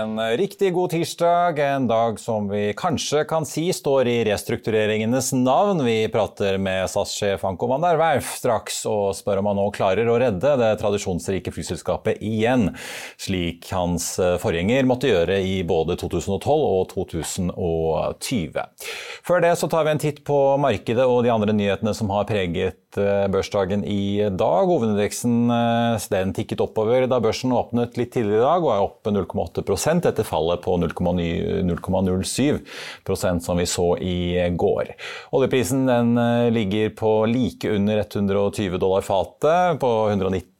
En riktig god tirsdag, en dag som vi kanskje kan si står i restruktureringenes navn. Vi prater med SAS-sjef Anko van Werf straks og spør om han nå klarer å redde det tradisjonsrike flyselskapet igjen, slik hans forgjenger måtte gjøre i både 2012 og 2020. Før det så tar vi en titt på markedet og de andre nyhetene som har preget børsdagen i dag. Hovedindeksen den tikket oppover da børsen åpnet litt tidligere i dag og er oppe 0,8% etter fallet på 0,07% som vi så i går. Oljeprisen ligger på like under 120 dollar fatet, på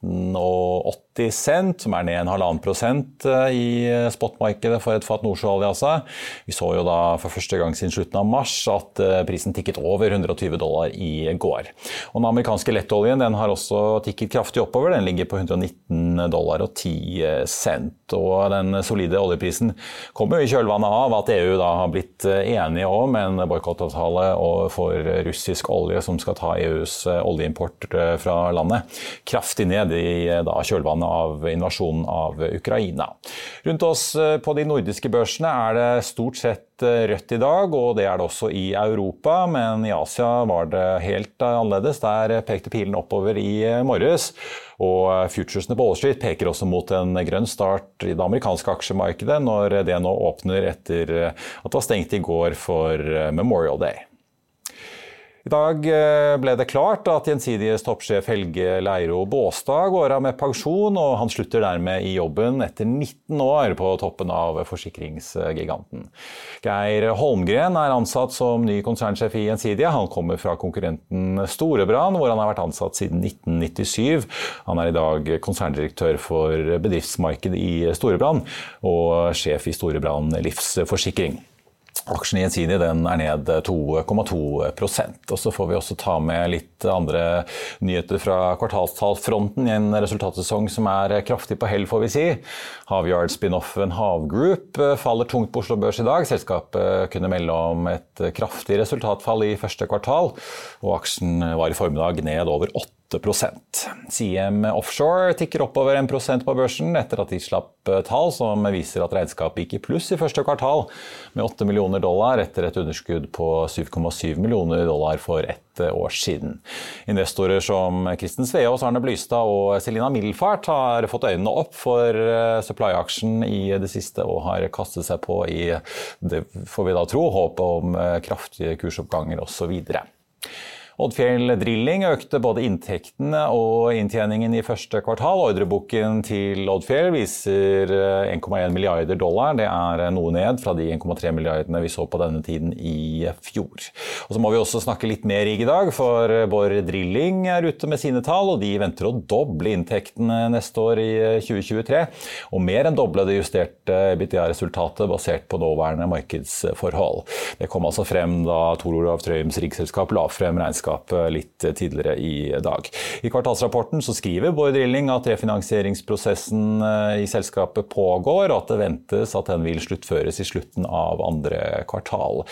119,80 cent, som er ned en halvannen prosent i spotmarkedet for et fat nordsjøolje. Altså. Vi så jo da for første gang siden slutten av mars at prisen tikket over 120 dollar i går. Og den amerikanske lettoljen den har også tikket kraftig oppover. Den ligger på 119 dollar og 10 cent. Og den solide oljeprisen kommer i kjølvannet av at EU da har blitt enige om en boikottavtale for russisk olje som skal ta EUs oljeimport fra landet kraftig ned i da, kjølvannet av invasjonen av Ukraina. Rundt oss på de nordiske børsene er det stort sett rødt i dag, og det er det også i Europa. Men i Asia var det helt annerledes. Der pekte pilen oppover i morges. Og futuresene på Wall Street peker også mot en grønn start i det amerikanske aksjemarkedet når det nå åpner etter at det var stengt i går for Memorial Day. I dag ble det klart at Gjensidiges toppsjef Helge Leiro Båstad går av med pensjon, og han slutter dermed i jobben etter 19 år på toppen av forsikringsgiganten. Geir Holmgren er ansatt som ny konsernsjef i Gjensidige. Han kommer fra konkurrenten Storebrand, hvor han har vært ansatt siden 1997. Han er i dag konserndirektør for bedriftsmarkedet i Storebrand og sjef i Storebrand livsforsikring. Aksjen i den er ned 2,2% Og Så får vi også ta med litt andre nyheter fra kvartalstallfronten i en resultatsesong som er kraftig på hell, får vi si. Havyard-spin-offen Havgroup faller tungt på Oslo Børs i dag. Selskapet kunne melde om et kraftig resultatfall i første kvartal, og aksjen var i formiddag ned over 8 CM Offshore tikker oppover 1% på børsen etter at de slapp tall som viser at regnskapet gikk i pluss i første kvartal med 8 millioner dollar etter et underskudd på 7,7 millioner dollar for ett år siden. Investorer som Kristen Sveaas, Arne Blystad og Selina Middelfart har fått øynene opp for supply-aksjen i det siste og har kastet seg på i, det får vi da tro, håpet om kraftige kursoppganger osv. Oddfjell Drilling økte både inntektene og inntjeningen i første kvartal. Ordreboken til Oddfjell viser 1,1 milliarder dollar. Det er noe ned fra de 1,3 milliardene vi så på denne tiden i fjor. Og så må vi også snakke litt mer rigg i dag, for Borr Drilling er ute med sine tall, og de venter å doble inntektene neste år i 2023. Og mer enn doble det justerte BTA-resultatet basert på nåværende markedsforhold. Det kom altså frem da Tor Olav Trøims riggselskap la frem regnskap litt tidligere i dag. I kvartalsrapporten så skriver Bård Drilling at refinansieringsprosessen i selskapet pågår, og at det ventes at den vil sluttføres i slutten av andre kvartal.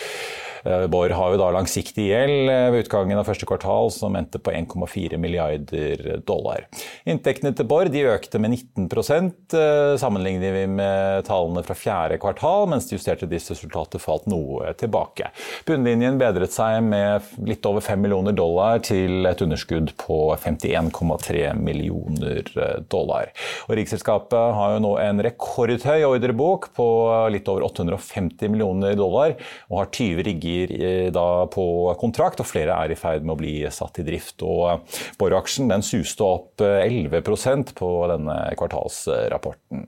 Borr har jo da langsiktig gjeld ved utgangen av første kvartal som endte på 1,4 milliarder dollar. Inntektene til Borr økte med 19 sammenligner vi med tallene fra fjerde kvartal, mens det justerte driftsresultatet falt noe tilbake. Bunnlinjen bedret seg med litt over 5 millioner dollar til et underskudd på 51,3 millioner dollar. Og Riksselskapet har jo nå en rekordhøy ordrebok på litt over 850 millioner dollar, og har 20 rigger da på kontrakt, og flere er i ferd med å bli satt i drift. Og Borr-aksjen den suste opp 11% på denne kvartalsrapporten.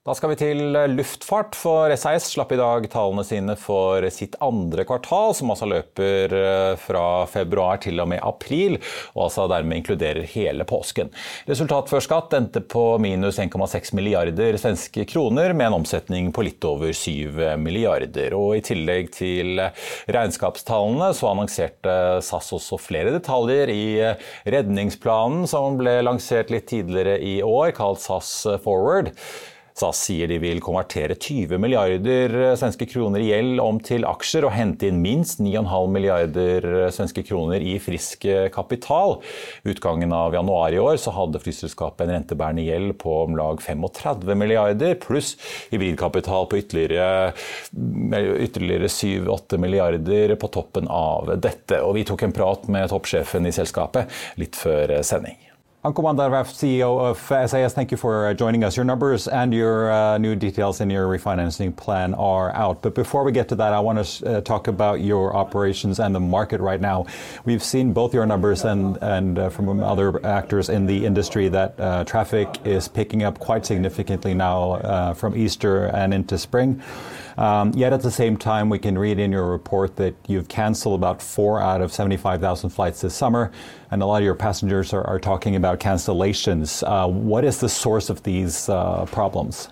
Da skal vi til luftfart, for SAS slapp i dag tallene sine for sitt andre kvartal, som altså løper eh, fra februar til og med april, og altså dermed inkluderer hele påsken. Resultat før skatt endte på minus 1,6 milliarder svenske kroner, med en omsetning på litt over 7 milliarder. Og I tillegg til regnskapstallene så annonserte SAS også flere detaljer i redningsplanen som ble lansert litt tidligere i år, kalt SAS Forward. SAS sier de vil konvertere 20 milliarder eh, svenske kroner i gjeld om til aksjer og hente inn minst 9,5 milliarder eh, svenske kroner i frisk eh, kapital. Utgangen av januar i år så hadde flyselskapet en rentebærende gjeld på om lag 35 milliarder, pluss hybridkapital på ytterligere, ytterligere 7-8 milliarder på toppen av dette. Og vi tok en prat med toppsjefen i selskapet litt før sending. Anko van der Werff, CEO of SAS, thank you for uh, joining us. Your numbers and your uh, new details in your refinancing plan are out. But before we get to that, I want to uh, talk about your operations and the market right now. We've seen both your numbers and, and from other actors in the industry that traffic is picking up quite significantly now from Easter and into spring. Um, yet at the same time, we can read in your report that you've canceled about four out of 75,000 flights this summer, and a lot of your passengers are, are talking about cancellations. Uh, what is the source of these uh, problems?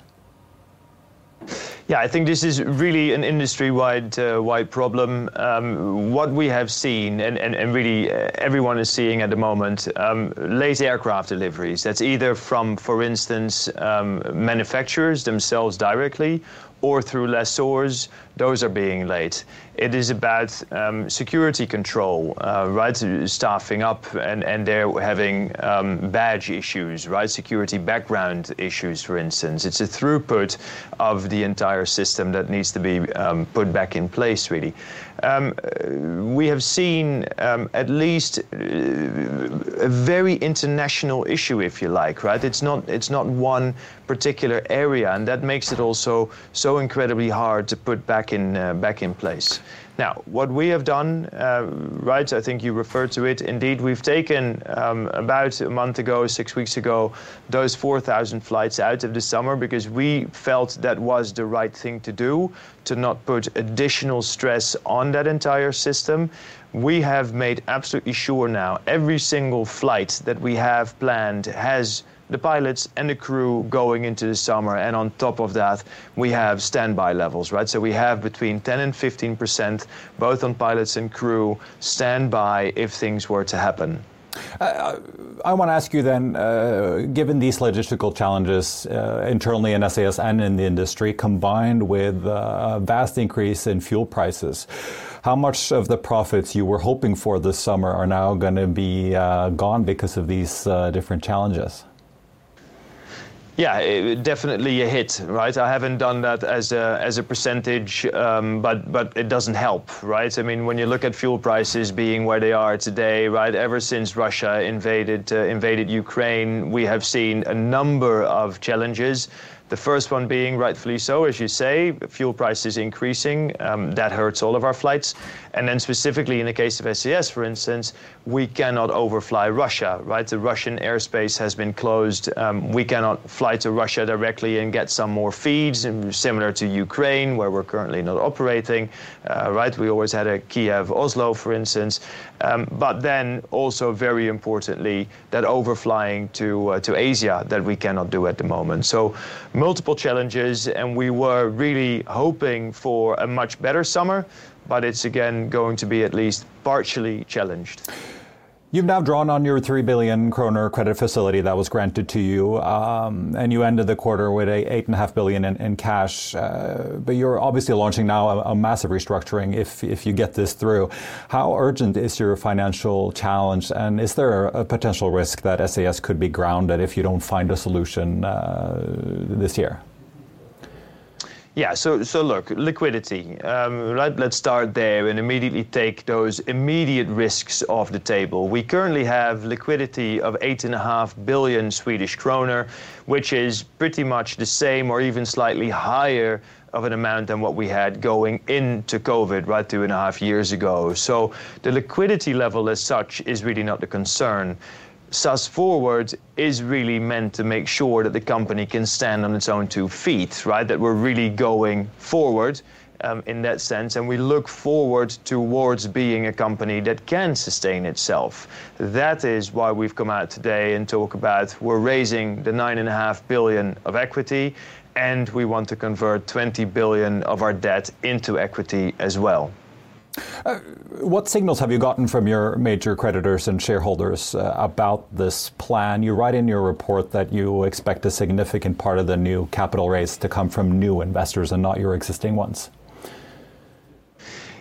Yeah, I think this is really an industry-wide uh, wide problem. Um, what we have seen, and, and, and really uh, everyone is seeing at the moment, um, late aircraft deliveries. That's either from, for instance, um, manufacturers themselves directly, or through lessors, those are being late. It is about um, security control, uh, right? Staffing up, and, and they're having um, badge issues, right? Security background issues, for instance. It's a throughput of the entire system that needs to be um, put back in place, really. Um, we have seen um, at least uh, a very international issue, if you like, right? It's not it's not one particular area, and that makes it also so incredibly hard to put back in uh, back in place. Now, what we have done, uh, right, I think you referred to it, indeed, we've taken um, about a month ago, six weeks ago, those 4,000 flights out of the summer because we felt that was the right thing to do, to not put additional stress on that entire system. We have made absolutely sure now every single flight that we have planned has the pilots and the crew going into the summer. And on top of that, we have standby levels, right? So we have between 10 and 15%, both on pilots and crew, standby if things were to happen. Uh, I want to ask you then, uh, given these logistical challenges uh, internally in SAS and in the industry, combined with uh, a vast increase in fuel prices, how much of the profits you were hoping for this summer are now going to be uh, gone because of these uh, different challenges? Yeah, it, definitely a hit, right? I haven't done that as a as a percentage, um, but but it doesn't help, right? I mean, when you look at fuel prices being where they are today, right? Ever since Russia invaded uh, invaded Ukraine, we have seen a number of challenges. The first one being rightfully so, as you say, fuel prices increasing. Um, that hurts all of our flights. And then specifically in the case of SAS, for instance, we cannot overfly Russia, right? The Russian airspace has been closed. Um, we cannot fly to Russia directly and get some more feeds, similar to Ukraine, where we're currently not operating, uh, right? We always had a Kiev Oslo, for instance. Um, but then also very importantly, that overflying to, uh, to Asia that we cannot do at the moment. So multiple challenges, and we were really hoping for a much better summer, but it's again going to be at least partially challenged. You've now drawn on your 3 billion kroner credit facility that was granted to you, um, and you ended the quarter with a 8.5 billion in, in cash. Uh, but you're obviously launching now a, a, massive restructuring if, if you get this through. How urgent is your financial challenge, and is there a, potential risk that SAS could be grounded if you don't find a solution uh, this year? Yeah, so so look, liquidity. Um, right, let's start there and immediately take those immediate risks off the table. We currently have liquidity of eight and a half billion Swedish kroner, which is pretty much the same or even slightly higher of an amount than what we had going into COVID, right, two and a half years ago. So the liquidity level as such is really not the concern. SAS Forward is really meant to make sure that the company can stand on its own two feet, right? That we're really going forward um, in that sense, and we look forward towards being a company that can sustain itself. That is why we've come out today and talk about we're raising the nine and a half billion of equity, and we want to convert 20 billion of our debt into equity as well. Uh, what signals have you gotten from your major creditors and shareholders uh, about this plan? You write in your report that you expect a significant part of the new capital raise to come from new investors and not your existing ones.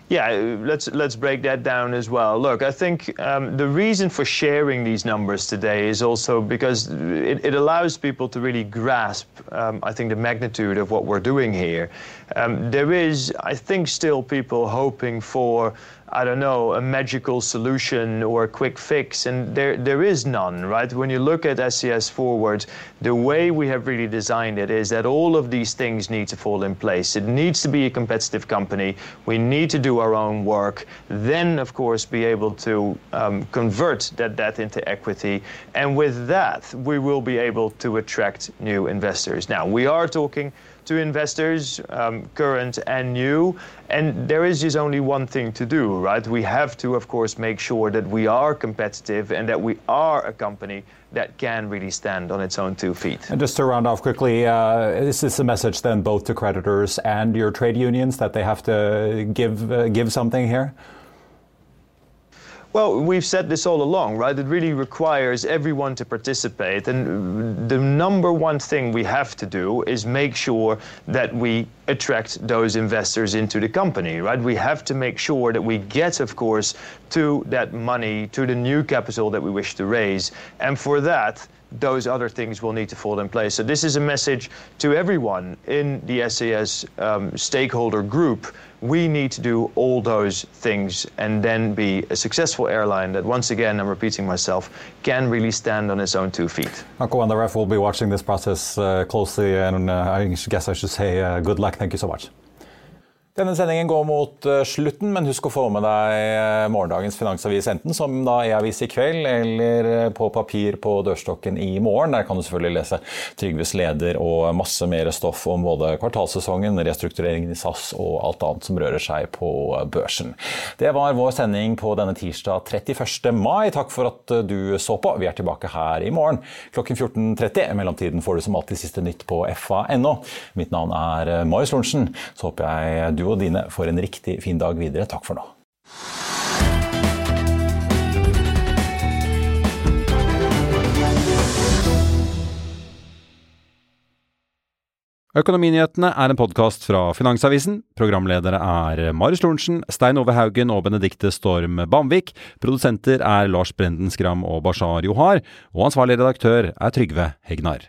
Yeah, let's let's break that down as well. Look, I think um, the reason for sharing these numbers today is also because it, it allows people to really grasp, um, I think, the magnitude of what we're doing here. Um, there is, I think, still people hoping for I don't know, a magical solution or a quick fix, and there there is none, right? When you look at SAS Forward, the way we have really designed it is that all of these things need to fall in place. It needs to be a competitive company. We need to do our own work. Then, of course, be able to um, convert that debt into equity, and with that, we will be able to attract new investors. Now, we are talking to investors, um, current and new. And there is just only one thing to do, right? We have to, of course, make sure that we are competitive and that we are a company that can really stand on its own two feet. And just to round off quickly, uh, is this a message then both to creditors and your trade unions that they have to give uh, give something here? Well, we've said this all along, right? It really requires everyone to participate. And the number one thing we have to do is make sure that we attract those investors into the company, right? We have to make sure that we get, of course, to that money, to the new capital that we wish to raise. And for that, those other things will need to fall in place. So this is a message to everyone in the SAS um, stakeholder group. We need to do all those things and then be a successful airline that, once again, I'm repeating myself, can really stand on its own two feet. Anko van der Werff will be watching this process uh, closely, and uh, I guess I should say uh, good luck. Thank you so much. Denne sendingen går mot uh, slutten, men husk å få med deg uh, morgendagens Finansavis enten som da e-avis i kveld eller uh, på papir på dørstokken i morgen. Der kan du selvfølgelig lese Trygves leder og masse mer stoff om både kvartalssesongen, restruktureringen i SAS og alt annet som rører seg på børsen. Det var vår sending på denne tirsdag 31. mai. Takk for at du så på. Vi er tilbake her i morgen klokken 14.30. I mellomtiden får du som alltid siste nytt på fa.no. Mitt navn er Marius Lorentzen. Så håper jeg du og dine får en riktig fin dag videre. Takk for nå. Økonominyhetene er en podkast fra Finansavisen. Programledere er Marius Lorentzen, Stein Ove Haugen og Benedikte Storm Bamvik. Produsenter er Lars Brenden Skram og Bashar Johar. Og ansvarlig redaktør er Trygve Hegnar.